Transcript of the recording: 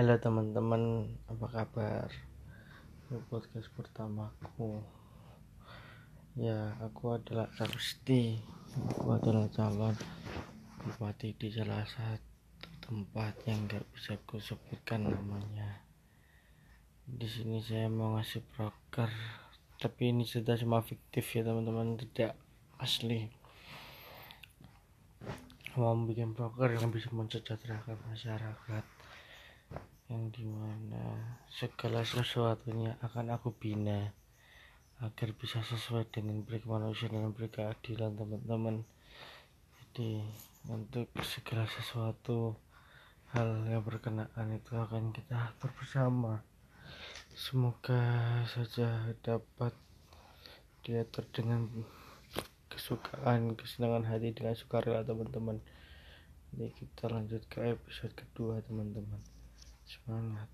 Halo teman-teman, apa kabar? Ini podcast pertamaku. Ya, aku adalah Rusti. Aku adalah calon bupati di salah satu tempat yang gak bisa aku sebutkan namanya. Di sini saya mau ngasih broker, tapi ini sudah cuma fiktif ya teman-teman, tidak asli. Mau bikin broker yang bisa mensejahterakan masyarakat yang di mana segala sesuatunya akan aku bina agar bisa sesuai dengan beri kemanusiaan dan beri keadilan teman-teman. Jadi untuk segala sesuatu hal yang berkenaan itu akan kita atur bersama. Semoga saja dapat diatur dengan kesukaan kesenangan hati dengan sukarela teman-teman. Jadi kita lanjut ke episode kedua teman-teman semangat